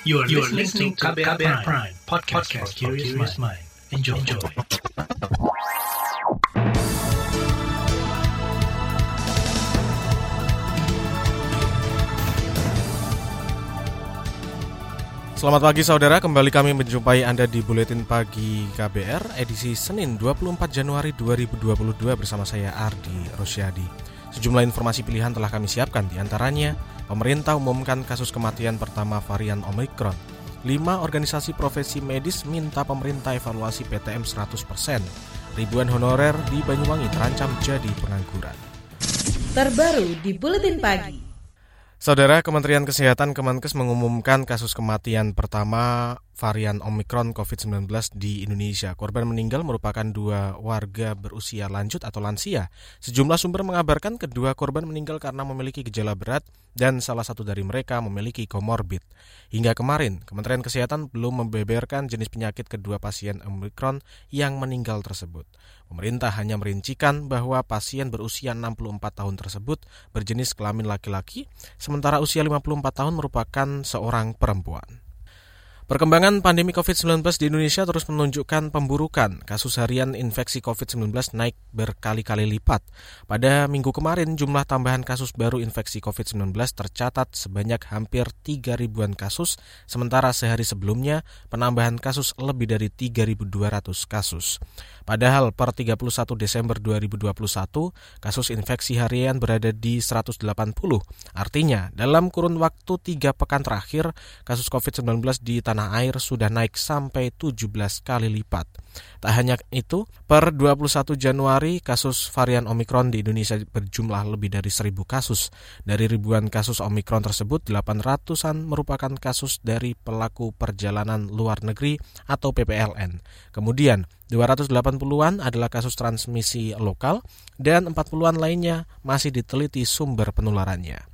You are, you are listening to KBR, KBR Prime, Prime podcast, podcast for curious mind. Enjoy. Enjoy. Selamat pagi saudara, kembali kami menjumpai Anda di Buletin Pagi KBR edisi Senin 24 Januari 2022 bersama saya Ardi Rosyadi. Sejumlah informasi pilihan telah kami siapkan di antaranya pemerintah umumkan kasus kematian pertama varian Omicron. Lima organisasi profesi medis minta pemerintah evaluasi PTM 100%. Ribuan honorer di Banyuwangi terancam jadi pengangguran. Terbaru di Buletin Pagi. Saudara Kementerian Kesehatan Kemenkes mengumumkan kasus kematian pertama varian Omicron COVID-19 di Indonesia. Korban meninggal merupakan dua warga berusia lanjut atau lansia. Sejumlah sumber mengabarkan kedua korban meninggal karena memiliki gejala berat dan salah satu dari mereka memiliki komorbid. Hingga kemarin, Kementerian Kesehatan belum membeberkan jenis penyakit kedua pasien Omicron yang meninggal tersebut. Pemerintah hanya merincikan bahwa pasien berusia 64 tahun tersebut berjenis kelamin laki-laki, sementara usia 54 tahun merupakan seorang perempuan. Perkembangan pandemi COVID-19 di Indonesia terus menunjukkan pemburukan. Kasus harian infeksi COVID-19 naik berkali-kali lipat. Pada minggu kemarin, jumlah tambahan kasus baru infeksi COVID-19 tercatat sebanyak hampir 3 ribuan kasus, sementara sehari sebelumnya penambahan kasus lebih dari 3.200 kasus. Padahal per 31 Desember 2021, kasus infeksi harian berada di 180. Artinya, dalam kurun waktu 3 pekan terakhir, kasus COVID-19 di tanah tanah air sudah naik sampai 17 kali lipat. Tak hanya itu, per 21 Januari kasus varian Omikron di Indonesia berjumlah lebih dari 1000 kasus. Dari ribuan kasus Omikron tersebut, 800-an merupakan kasus dari pelaku perjalanan luar negeri atau PPLN. Kemudian, 280-an adalah kasus transmisi lokal dan 40-an lainnya masih diteliti sumber penularannya.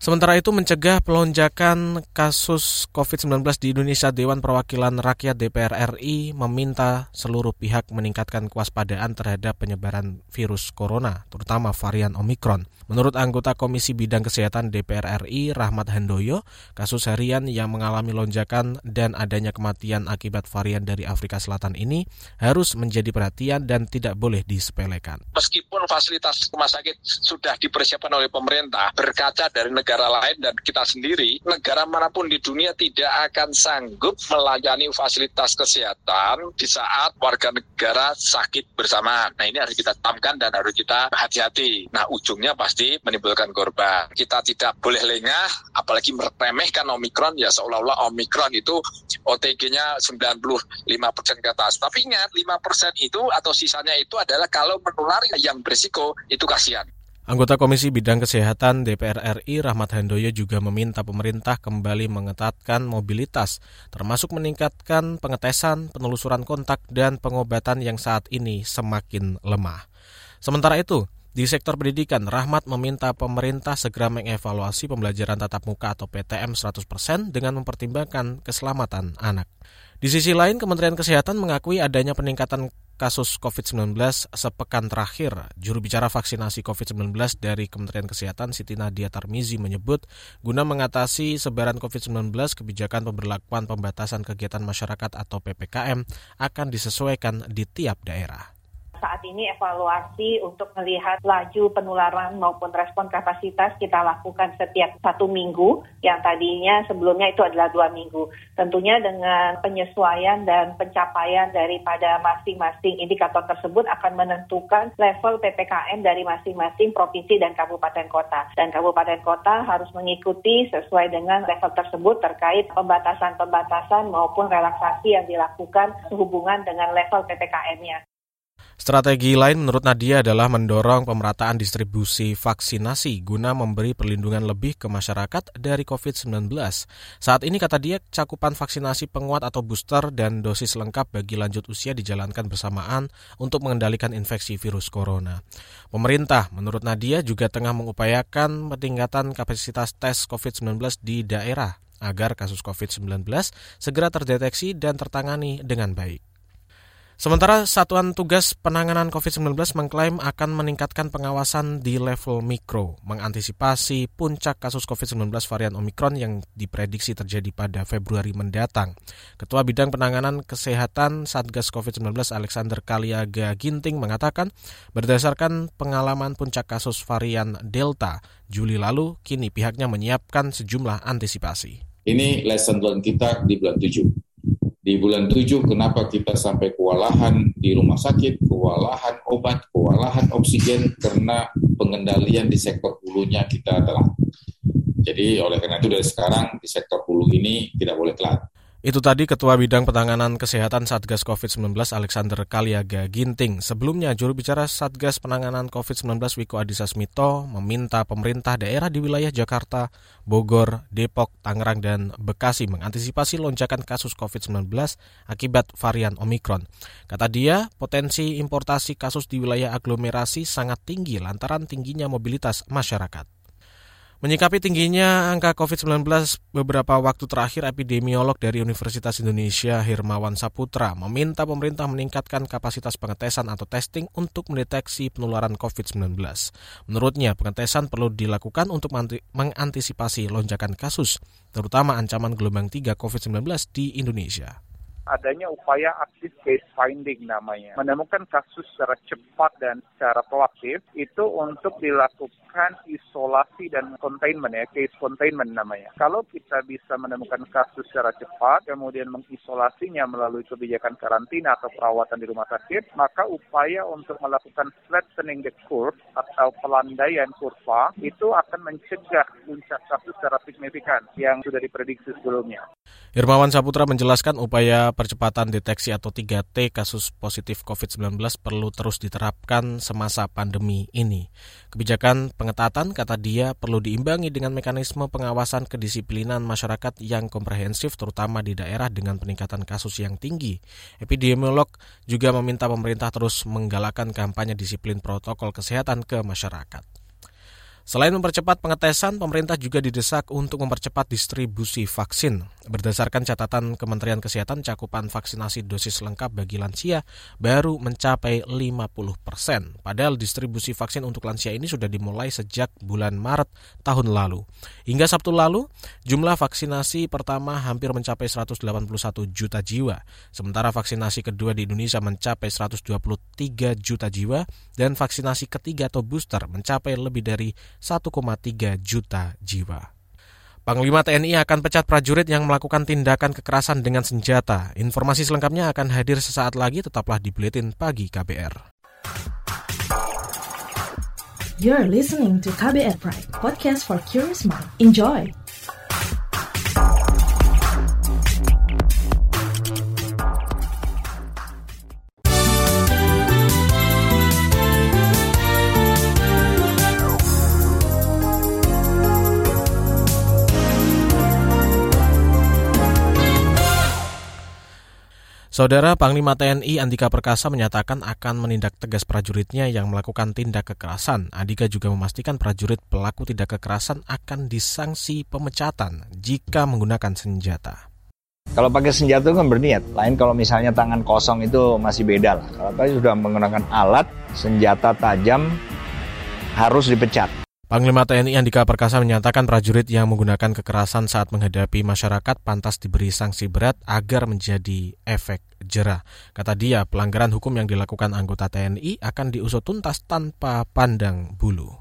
Sementara itu mencegah pelonjakan kasus COVID-19 di Indonesia, Dewan Perwakilan Rakyat DPR RI meminta seluruh pihak meningkatkan kewaspadaan terhadap penyebaran virus corona, terutama varian Omikron. Menurut anggota Komisi Bidang Kesehatan DPR RI, Rahmat Handoyo, kasus harian yang mengalami lonjakan dan adanya kematian akibat varian dari Afrika Selatan ini harus menjadi perhatian dan tidak boleh disepelekan. Meskipun fasilitas rumah sakit sudah dipersiapkan oleh pemerintah, berkaca dari negara negara lain dan kita sendiri, negara mana pun di dunia tidak akan sanggup melayani fasilitas kesehatan di saat warga negara sakit bersama. Nah ini harus kita tamkan dan harus kita hati-hati. Nah ujungnya pasti menimbulkan korban. Kita tidak boleh lengah, apalagi meremehkan Omikron, ya seolah-olah Omikron itu OTG-nya 95% ke atas. Tapi ingat, 5% itu atau sisanya itu adalah kalau menular yang berisiko, itu kasihan. Anggota Komisi Bidang Kesehatan DPR RI Rahmat Handoyo juga meminta pemerintah kembali mengetatkan mobilitas, termasuk meningkatkan pengetesan, penelusuran kontak, dan pengobatan yang saat ini semakin lemah. Sementara itu, di sektor pendidikan, Rahmat meminta pemerintah segera mengevaluasi pembelajaran tatap muka atau PTM 100% dengan mempertimbangkan keselamatan anak. Di sisi lain, Kementerian Kesehatan mengakui adanya peningkatan kasus COVID-19 sepekan terakhir. Juru bicara vaksinasi COVID-19 dari Kementerian Kesehatan Siti Nadia Tarmizi menyebut guna mengatasi sebaran COVID-19 kebijakan pemberlakuan pembatasan kegiatan masyarakat atau PPKM akan disesuaikan di tiap daerah saat ini evaluasi untuk melihat laju penularan maupun respon kapasitas kita lakukan setiap satu minggu yang tadinya sebelumnya itu adalah dua minggu. Tentunya dengan penyesuaian dan pencapaian daripada masing-masing indikator tersebut akan menentukan level PPKM dari masing-masing provinsi dan kabupaten kota. Dan kabupaten kota harus mengikuti sesuai dengan level tersebut terkait pembatasan-pembatasan maupun relaksasi yang dilakukan sehubungan dengan level PPKM-nya. Strategi lain menurut Nadia adalah mendorong pemerataan distribusi vaksinasi guna memberi perlindungan lebih ke masyarakat dari COVID-19. Saat ini kata dia cakupan vaksinasi penguat atau booster dan dosis lengkap bagi lanjut usia dijalankan bersamaan untuk mengendalikan infeksi virus corona. Pemerintah menurut Nadia juga tengah mengupayakan peningkatan kapasitas tes COVID-19 di daerah agar kasus COVID-19 segera terdeteksi dan tertangani dengan baik. Sementara Satuan Tugas Penanganan COVID-19 mengklaim akan meningkatkan pengawasan di level mikro, mengantisipasi puncak kasus COVID-19 varian Omikron yang diprediksi terjadi pada Februari mendatang. Ketua Bidang Penanganan Kesehatan Satgas COVID-19 Alexander Kaliaga Ginting mengatakan, berdasarkan pengalaman puncak kasus varian Delta Juli lalu, kini pihaknya menyiapkan sejumlah antisipasi. Ini lesson learned kita di bulan 7 di bulan 7 kenapa kita sampai kewalahan di rumah sakit, kewalahan obat, kewalahan oksigen karena pengendalian di sektor hulunya kita telat. Jadi oleh karena itu dari sekarang di sektor hulu ini tidak boleh telat. Itu tadi Ketua Bidang Penanganan Kesehatan Satgas COVID-19 Alexander Kaliaga Ginting. Sebelumnya, juru bicara Satgas Penanganan COVID-19 Wiko Adhisa Smito meminta pemerintah daerah di wilayah Jakarta, Bogor, Depok, Tangerang, dan Bekasi mengantisipasi lonjakan kasus COVID-19 akibat varian Omikron. Kata dia, potensi importasi kasus di wilayah aglomerasi sangat tinggi lantaran tingginya mobilitas masyarakat. Menyikapi tingginya angka COVID-19 beberapa waktu terakhir, epidemiolog dari Universitas Indonesia Hirmawan Saputra meminta pemerintah meningkatkan kapasitas pengetesan atau testing untuk mendeteksi penularan COVID-19. Menurutnya, pengetesan perlu dilakukan untuk mengantisipasi lonjakan kasus, terutama ancaman gelombang 3 COVID-19 di Indonesia adanya upaya aktif case finding namanya. Menemukan kasus secara cepat dan secara proaktif itu untuk dilakukan isolasi dan containment ya, case containment namanya. Kalau kita bisa menemukan kasus secara cepat, kemudian mengisolasinya melalui kebijakan karantina atau perawatan di rumah sakit, maka upaya untuk melakukan flattening the curve atau pelandaian kurva itu akan mencegah puncak kasus secara signifikan yang sudah diprediksi sebelumnya. Irmawan Saputra menjelaskan upaya percepatan deteksi atau 3T kasus positif COVID-19 perlu terus diterapkan semasa pandemi ini. Kebijakan pengetatan, kata dia, perlu diimbangi dengan mekanisme pengawasan kedisiplinan masyarakat yang komprehensif terutama di daerah dengan peningkatan kasus yang tinggi. Epidemiolog juga meminta pemerintah terus menggalakkan kampanye disiplin protokol kesehatan ke masyarakat. Selain mempercepat pengetesan, pemerintah juga didesak untuk mempercepat distribusi vaksin. Berdasarkan catatan Kementerian Kesehatan, cakupan vaksinasi dosis lengkap bagi lansia baru mencapai 50 persen. Padahal distribusi vaksin untuk lansia ini sudah dimulai sejak bulan Maret tahun lalu. Hingga Sabtu lalu, jumlah vaksinasi pertama hampir mencapai 181 juta jiwa. Sementara vaksinasi kedua di Indonesia mencapai 123 juta jiwa dan vaksinasi ketiga atau booster mencapai lebih dari 1,3 juta jiwa. Panglima TNI akan pecat prajurit yang melakukan tindakan kekerasan dengan senjata. Informasi selengkapnya akan hadir sesaat lagi, tetaplah di Buletin Pagi KBR. You're listening to KBR Pride, podcast for curious mind. Enjoy! Saudara Panglima TNI Andika Perkasa menyatakan akan menindak tegas prajuritnya yang melakukan tindak kekerasan. Andika juga memastikan prajurit pelaku tindak kekerasan akan disangsi pemecatan jika menggunakan senjata. Kalau pakai senjata itu kan berniat. Lain kalau misalnya tangan kosong itu masih beda lah. Kalau tadi sudah menggunakan alat, senjata tajam, harus dipecat. Panglima TNI Andika Perkasa menyatakan prajurit yang menggunakan kekerasan saat menghadapi masyarakat pantas diberi sanksi berat agar menjadi efek jerah. Kata dia, pelanggaran hukum yang dilakukan anggota TNI akan diusut tuntas tanpa pandang bulu.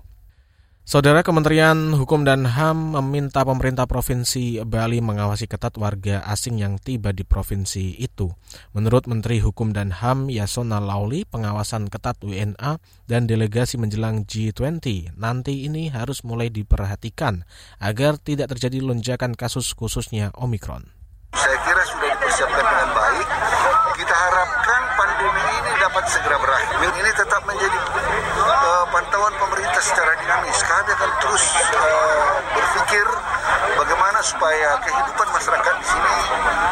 Saudara Kementerian Hukum dan HAM meminta pemerintah Provinsi Bali mengawasi ketat warga asing yang tiba di provinsi itu. Menurut Menteri Hukum dan HAM Yasona Lauli, pengawasan ketat WNA dan delegasi menjelang G20 nanti ini harus mulai diperhatikan agar tidak terjadi lonjakan kasus khususnya Omikron. Saya kira sudah dipersiapkan dengan baik. Kita harapkan pandemi ini dapat segera berakhir. Ini tetap menjadi uh, pantauan pemerintah secara dinamis. Kami akan terus uh, berpikir bagaimana supaya kehidupan masyarakat di sini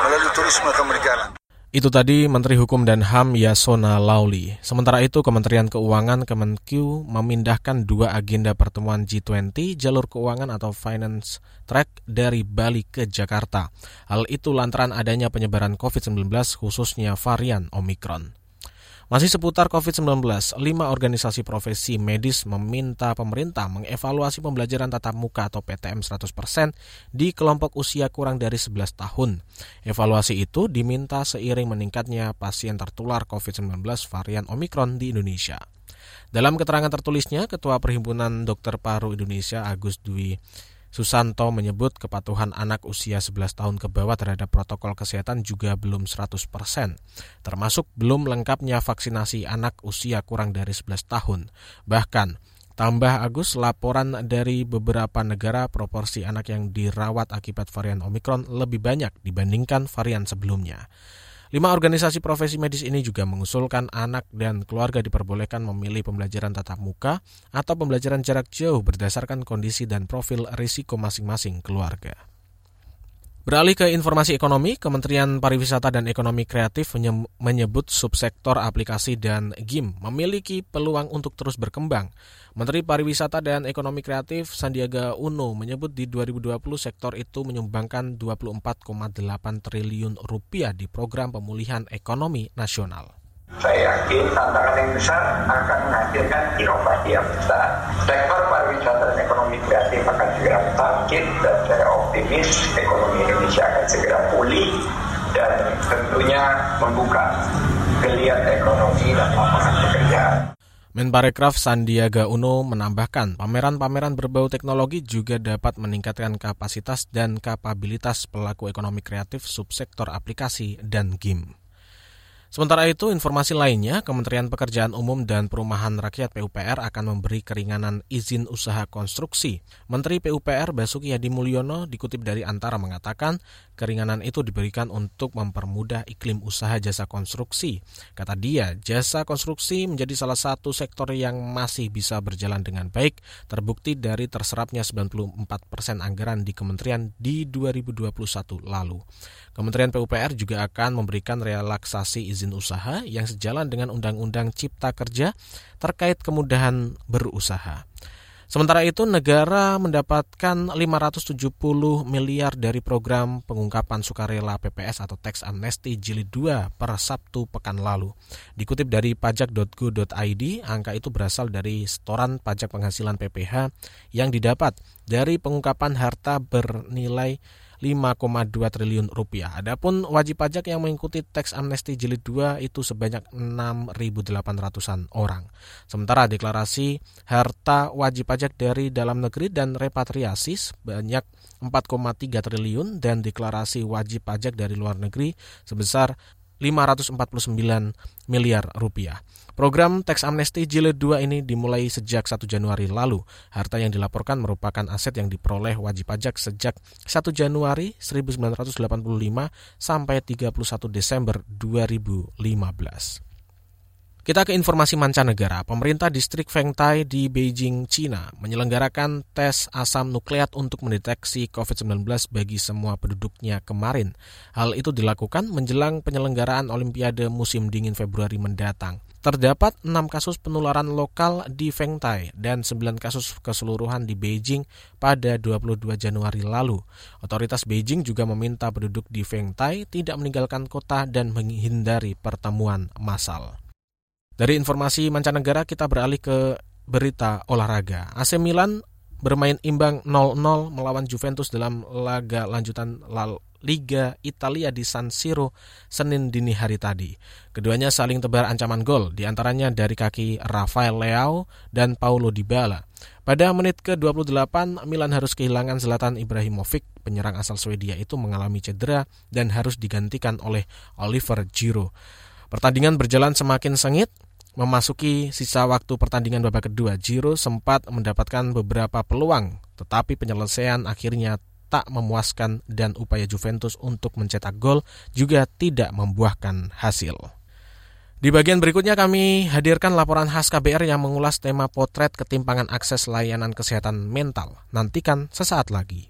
melalui turisme akan berjalan. Itu tadi Menteri Hukum dan HAM Yasona Lauli. Sementara itu Kementerian Keuangan Kemenq memindahkan dua agenda pertemuan G20 jalur keuangan atau finance track dari Bali ke Jakarta. Hal itu lantaran adanya penyebaran COVID-19 khususnya varian Omikron. Masih seputar COVID-19, lima organisasi profesi medis meminta pemerintah mengevaluasi pembelajaran tatap muka atau PTM 100% di kelompok usia kurang dari 11 tahun. Evaluasi itu diminta seiring meningkatnya pasien tertular COVID-19 varian Omikron di Indonesia. Dalam keterangan tertulisnya, Ketua Perhimpunan Dokter Paru Indonesia Agus Dwi Susanto menyebut kepatuhan anak usia 11 tahun ke bawah terhadap protokol kesehatan juga belum 100%, termasuk belum lengkapnya vaksinasi anak usia kurang dari 11 tahun. Bahkan, tambah Agus, laporan dari beberapa negara proporsi anak yang dirawat akibat varian Omikron lebih banyak dibandingkan varian sebelumnya. Lima organisasi profesi medis ini juga mengusulkan anak dan keluarga diperbolehkan memilih pembelajaran tatap muka atau pembelajaran jarak jauh berdasarkan kondisi dan profil risiko masing-masing keluarga. Beralih ke informasi ekonomi, Kementerian Pariwisata dan Ekonomi Kreatif menyebut subsektor aplikasi dan game memiliki peluang untuk terus berkembang. Menteri Pariwisata dan Ekonomi Kreatif Sandiaga Uno menyebut di 2020 sektor itu menyumbangkan 24,8 triliun rupiah di program pemulihan ekonomi nasional. Saya yakin tantangan yang besar akan menghasilkan inovasi yang besar. Sektor pariwisata dan ekonomi kreatif akan segera bangkit dan saya optimis ekonomi Indonesia akan segera pulih dan tentunya membuka geliat ekonomi dan lapangan pekerjaan. Menparekraf Sandiaga Uno menambahkan, pameran-pameran berbau teknologi juga dapat meningkatkan kapasitas dan kapabilitas pelaku ekonomi kreatif subsektor aplikasi dan game. Sementara itu, informasi lainnya, Kementerian Pekerjaan Umum dan Perumahan Rakyat PUPR akan memberi keringanan izin usaha konstruksi. Menteri PUPR Basuki Hadi Mulyono dikutip dari Antara mengatakan, keringanan itu diberikan untuk mempermudah iklim usaha jasa konstruksi. Kata dia, jasa konstruksi menjadi salah satu sektor yang masih bisa berjalan dengan baik, terbukti dari terserapnya 94 persen anggaran di kementerian di 2021 lalu. Kementerian PUPR juga akan memberikan relaksasi izin usaha yang sejalan dengan Undang-Undang Cipta Kerja terkait kemudahan berusaha. Sementara itu, negara mendapatkan 570 miliar dari program pengungkapan sukarela PPS atau Tax Amnesty Jilid 2 per Sabtu pekan lalu. Dikutip dari pajak.go.id, angka itu berasal dari setoran pajak penghasilan PPH yang didapat dari pengungkapan harta bernilai 5,2 triliun rupiah. Adapun wajib pajak yang mengikuti teks amnesti jilid 2 itu sebanyak 6.800-an orang. Sementara deklarasi harta wajib pajak dari dalam negeri dan repatriasi sebanyak 4,3 triliun dan deklarasi wajib pajak dari luar negeri sebesar 549 miliar rupiah. Program teks amnesti jilid 2 ini dimulai sejak 1 Januari lalu. Harta yang dilaporkan merupakan aset yang diperoleh wajib pajak sejak 1 Januari 1985 sampai 31 Desember 2015. Kita ke informasi mancanegara. Pemerintah distrik Fengtai di Beijing, China menyelenggarakan tes asam nukleat untuk mendeteksi COVID-19 bagi semua penduduknya kemarin. Hal itu dilakukan menjelang penyelenggaraan Olimpiade musim dingin Februari mendatang. Terdapat 6 kasus penularan lokal di Fengtai dan 9 kasus keseluruhan di Beijing pada 22 Januari lalu. Otoritas Beijing juga meminta penduduk di Fengtai tidak meninggalkan kota dan menghindari pertemuan massal. Dari informasi mancanegara kita beralih ke berita olahraga. AC Milan bermain imbang 0-0 melawan Juventus dalam laga lanjutan Liga Italia di San Siro Senin dini hari tadi. Keduanya saling tebar ancaman gol, di antaranya dari kaki Rafael Leao dan Paulo Dybala. Pada menit ke-28, Milan harus kehilangan Zlatan Ibrahimovic, penyerang asal Swedia itu mengalami cedera dan harus digantikan oleh Oliver Giroud. Pertandingan berjalan semakin sengit, Memasuki sisa waktu pertandingan babak kedua, Giro sempat mendapatkan beberapa peluang, tetapi penyelesaian akhirnya tak memuaskan dan upaya Juventus untuk mencetak gol juga tidak membuahkan hasil. Di bagian berikutnya kami hadirkan laporan khas KBR yang mengulas tema potret ketimpangan akses layanan kesehatan mental. Nantikan sesaat lagi.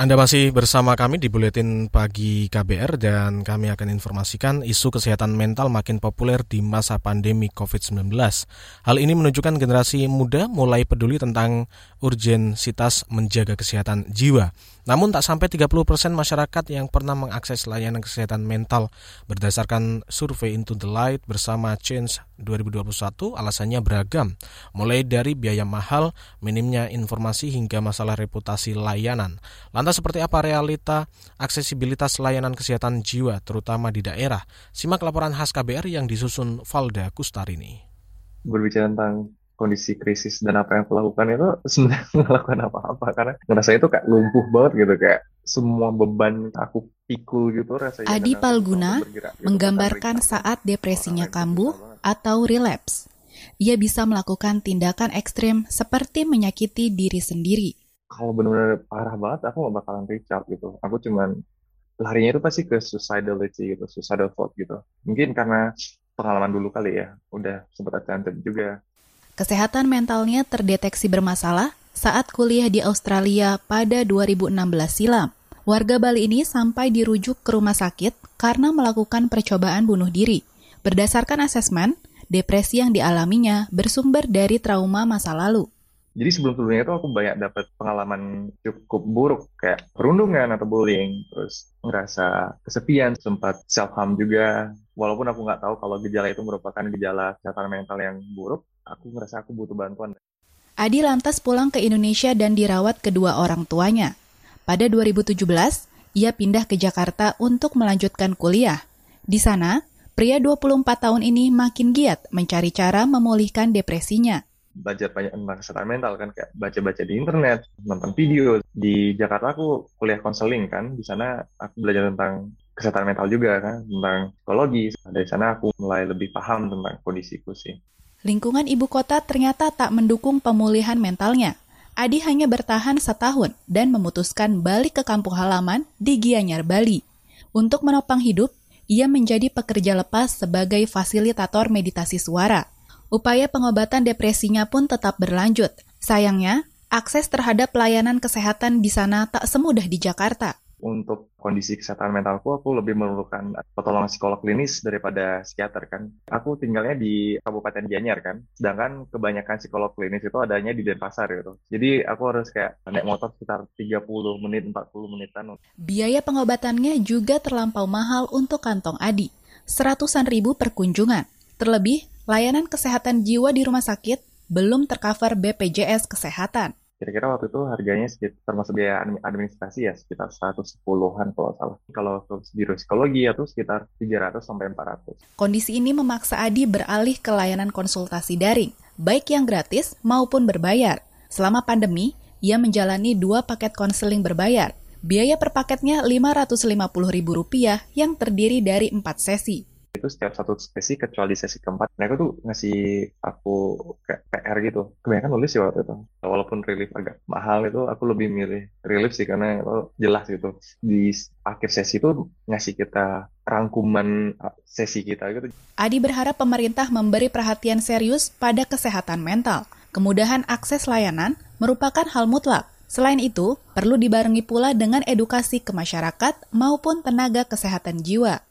Anda masih bersama kami di Buletin Pagi KBR dan kami akan informasikan isu kesehatan mental makin populer di masa pandemi COVID-19. Hal ini menunjukkan generasi muda mulai peduli tentang urgensitas menjaga kesehatan jiwa. Namun tak sampai 30 persen masyarakat yang pernah mengakses layanan kesehatan mental berdasarkan survei Into the Light bersama Change 2021 alasannya beragam, mulai dari biaya mahal, minimnya informasi hingga masalah reputasi layanan. Lantas seperti apa realita aksesibilitas layanan kesehatan jiwa terutama di daerah? Simak laporan khas KBR yang disusun Valda Kustarini. Berbicara tentang kondisi krisis dan apa yang aku lakukan itu sebenarnya melakukan apa-apa karena ngerasa itu kayak lumpuh banget gitu kayak semua beban aku pikul gitu rasanya. Adi Palguna gitu, menggambarkan saat depresinya kambuh atau relapse. Ia bisa melakukan tindakan ekstrim seperti menyakiti diri sendiri. Kalau benar-benar parah banget, aku gak bakalan reach out gitu. Aku cuman larinya itu pasti ke suicidality gitu, suicidal thought gitu. Mungkin karena pengalaman dulu kali ya, udah sempat attempted juga Kesehatan mentalnya terdeteksi bermasalah saat kuliah di Australia pada 2016 silam. Warga Bali ini sampai dirujuk ke rumah sakit karena melakukan percobaan bunuh diri. Berdasarkan asesmen, depresi yang dialaminya bersumber dari trauma masa lalu. Jadi sebelum-sebelumnya itu aku banyak dapat pengalaman cukup buruk kayak perundungan atau bullying, terus ngerasa kesepian, sempat self harm juga. Walaupun aku nggak tahu kalau gejala itu merupakan gejala kesehatan mental yang buruk, aku ngerasa aku butuh bantuan. Adi lantas pulang ke Indonesia dan dirawat kedua orang tuanya. Pada 2017, ia pindah ke Jakarta untuk melanjutkan kuliah. Di sana, pria 24 tahun ini makin giat mencari cara memulihkan depresinya. Belajar banyak tentang kesehatan mental kan, kayak baca-baca di internet, nonton video. Di Jakarta aku kuliah konseling kan, di sana aku belajar tentang kesehatan mental juga kan, tentang psikologi. Dari sana aku mulai lebih paham tentang kondisiku sih. Lingkungan ibu kota ternyata tak mendukung pemulihan mentalnya. Adi hanya bertahan setahun dan memutuskan balik ke kampung halaman di Gianyar, Bali. Untuk menopang hidup, ia menjadi pekerja lepas sebagai fasilitator meditasi suara. Upaya pengobatan depresinya pun tetap berlanjut. Sayangnya, akses terhadap pelayanan kesehatan di sana tak semudah di Jakarta untuk kondisi kesehatan mentalku aku lebih memerlukan pertolongan psikolog klinis daripada psikiater kan. Aku tinggalnya di Kabupaten Gianyar kan, sedangkan kebanyakan psikolog klinis itu adanya di Denpasar gitu. Jadi aku harus kayak naik motor sekitar 30 menit, 40 menitan. Biaya pengobatannya juga terlampau mahal untuk kantong Adi, seratusan ribu per kunjungan. Terlebih, layanan kesehatan jiwa di rumah sakit belum tercover BPJS Kesehatan kira-kira waktu itu harganya sekitar termasuk biaya administrasi ya sekitar 110-an kalau salah. Kalau biro psikologi itu sekitar 300 sampai 400. Kondisi ini memaksa Adi beralih ke layanan konsultasi daring, baik yang gratis maupun berbayar. Selama pandemi, ia menjalani dua paket konseling berbayar. Biaya per paketnya Rp550.000 yang terdiri dari empat sesi itu setiap satu sesi kecuali sesi keempat mereka tuh ngasih aku kayak PR gitu. Kebanyakan nulis sih waktu itu. Walaupun relief agak mahal itu aku lebih milih relief sih karena itu jelas gitu. Di akhir sesi itu ngasih kita rangkuman sesi kita gitu. Adi berharap pemerintah memberi perhatian serius pada kesehatan mental. Kemudahan akses layanan merupakan hal mutlak. Selain itu, perlu dibarengi pula dengan edukasi ke masyarakat maupun tenaga kesehatan jiwa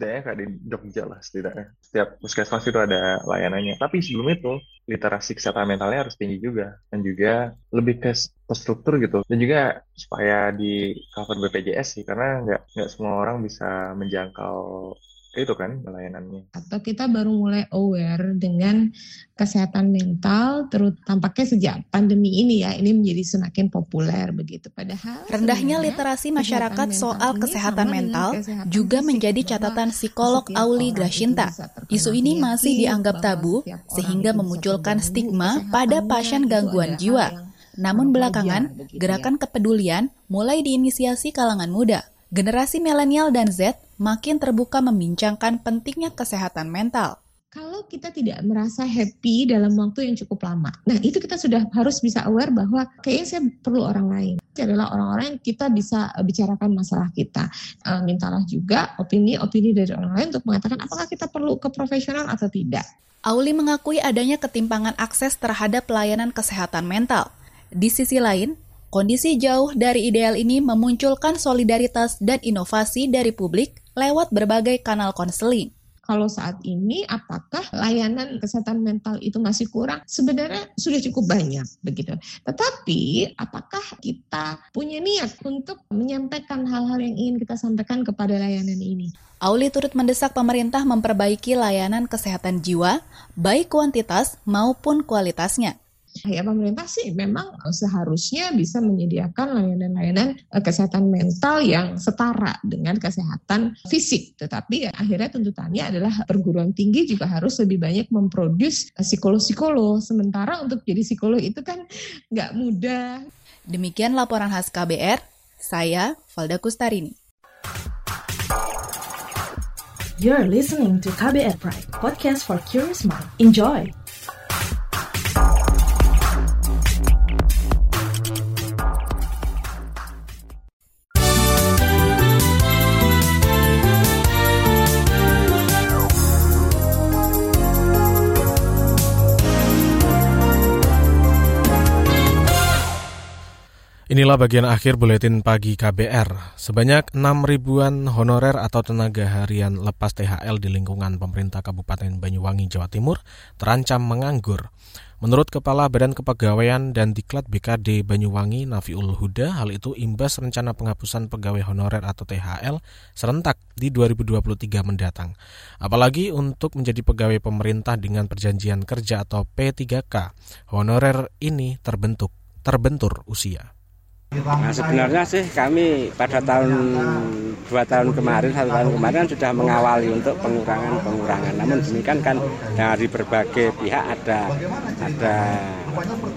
setidaknya kayak di Jogja lah setidaknya. Setiap puskesmas itu ada layanannya. Tapi sebelum itu, literasi kesehatan mentalnya harus tinggi juga. Dan juga lebih ke struktur gitu. Dan juga supaya di cover BPJS sih, karena nggak semua orang bisa menjangkau itu kan layanannya. Atau kita baru mulai aware dengan kesehatan mental, terus tampaknya sejak pandemi ini ya, ini menjadi semakin populer begitu. Padahal rendahnya literasi masyarakat soal kesehatan mental kesehatan juga menjadi catatan psikolog Auli Grashinta. Isu ini masih dianggap tabu sehingga memunculkan stigma pada pasien gangguan jiwa. Namun belakangan, gerakan kepedulian mulai diinisiasi kalangan muda. Generasi milenial dan Z makin terbuka membincangkan pentingnya kesehatan mental. Kalau kita tidak merasa happy dalam waktu yang cukup lama, nah itu kita sudah harus bisa aware bahwa kayaknya saya perlu orang lain. Itu adalah orang-orang yang kita bisa bicarakan masalah kita. E, mintalah juga opini-opini dari orang lain untuk mengatakan apakah kita perlu ke profesional atau tidak. Auli mengakui adanya ketimpangan akses terhadap pelayanan kesehatan mental. Di sisi lain, Kondisi jauh dari ideal ini memunculkan solidaritas dan inovasi dari publik lewat berbagai kanal konseling kalau saat ini apakah layanan kesehatan mental itu masih kurang? Sebenarnya sudah cukup banyak begitu. Tetapi apakah kita punya niat untuk menyampaikan hal-hal yang ingin kita sampaikan kepada layanan ini? Auli turut mendesak pemerintah memperbaiki layanan kesehatan jiwa, baik kuantitas maupun kualitasnya. Ya pemerintah sih memang seharusnya bisa menyediakan layanan-layanan eh, kesehatan mental yang setara dengan kesehatan fisik. Tetapi ya, akhirnya tuntutannya adalah perguruan tinggi juga harus lebih banyak memproduksi eh, psikolog-psikolog. Sementara untuk jadi psikolog itu kan nggak mudah. Demikian laporan khas KBR, saya Valda Kustarini. You're listening to KBR Pride, podcast for curious mind. Enjoy! Inilah bagian akhir buletin pagi KBR. Sebanyak 6 ribuan honorer atau tenaga harian lepas THL di lingkungan pemerintah Kabupaten Banyuwangi, Jawa Timur terancam menganggur. Menurut Kepala Badan Kepegawaian dan Diklat BKD Banyuwangi Nafiul Huda, hal itu imbas rencana penghapusan pegawai honorer atau THL serentak di 2023 mendatang. Apalagi untuk menjadi pegawai pemerintah dengan perjanjian kerja atau P3K, honorer ini terbentuk terbentur usia. Nah sebenarnya sih kami pada tahun dua tahun kemarin satu tahun kemarin sudah mengawali untuk pengurangan pengurangan. Namun demikian kan dari berbagai pihak ada ada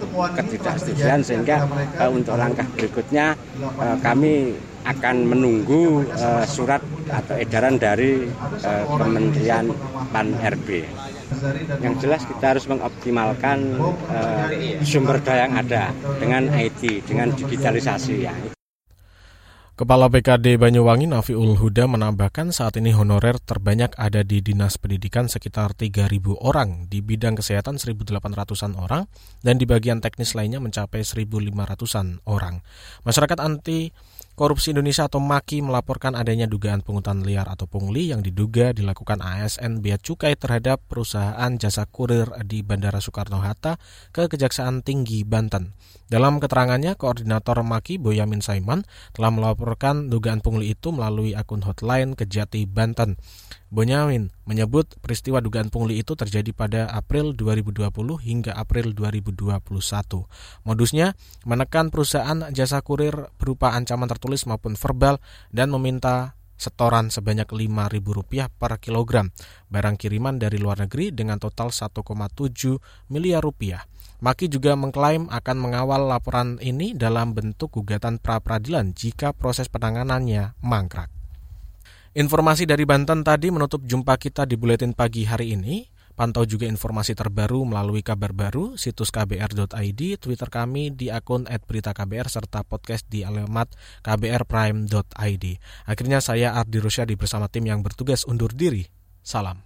ketidaksetujuan sehingga uh, untuk langkah berikutnya uh, kami akan menunggu uh, surat atau edaran dari uh, Kementerian Pan RB. Yang jelas kita harus mengoptimalkan uh, sumber daya yang ada dengan IT, dengan digitalisasi ya. Kepala BKD Banyuwangi Nafiul Huda menambahkan saat ini honorer terbanyak ada di Dinas Pendidikan sekitar 3.000 orang, di bidang kesehatan 1.800-an orang, dan di bagian teknis lainnya mencapai 1.500-an orang. Masyarakat anti Korupsi Indonesia atau MAKI melaporkan adanya dugaan pungutan liar atau pungli yang diduga dilakukan ASN Bea Cukai terhadap perusahaan jasa kurir di Bandara Soekarno-Hatta ke Kejaksaan Tinggi Banten. Dalam keterangannya, Koordinator MAKI Boyamin Saiman telah melaporkan dugaan pungli itu melalui akun hotline Kejati Banten. Bonyamin menyebut peristiwa dugaan pungli itu terjadi pada April 2020 hingga April 2021. Modusnya menekan perusahaan jasa kurir berupa ancaman tertulis maupun verbal dan meminta setoran sebanyak Rp5.000 per kilogram barang kiriman dari luar negeri dengan total 1,7 miliar rupiah. Maki juga mengklaim akan mengawal laporan ini dalam bentuk gugatan pra peradilan jika proses penanganannya mangkrak. Informasi dari Banten tadi menutup jumpa kita di Buletin Pagi hari ini. Pantau juga informasi terbaru melalui kabar baru, situs kbr.id, Twitter kami di akun @beritaKBR serta podcast di alamat kbrprime.id. Akhirnya saya Ardi Rusyadi bersama tim yang bertugas undur diri. Salam.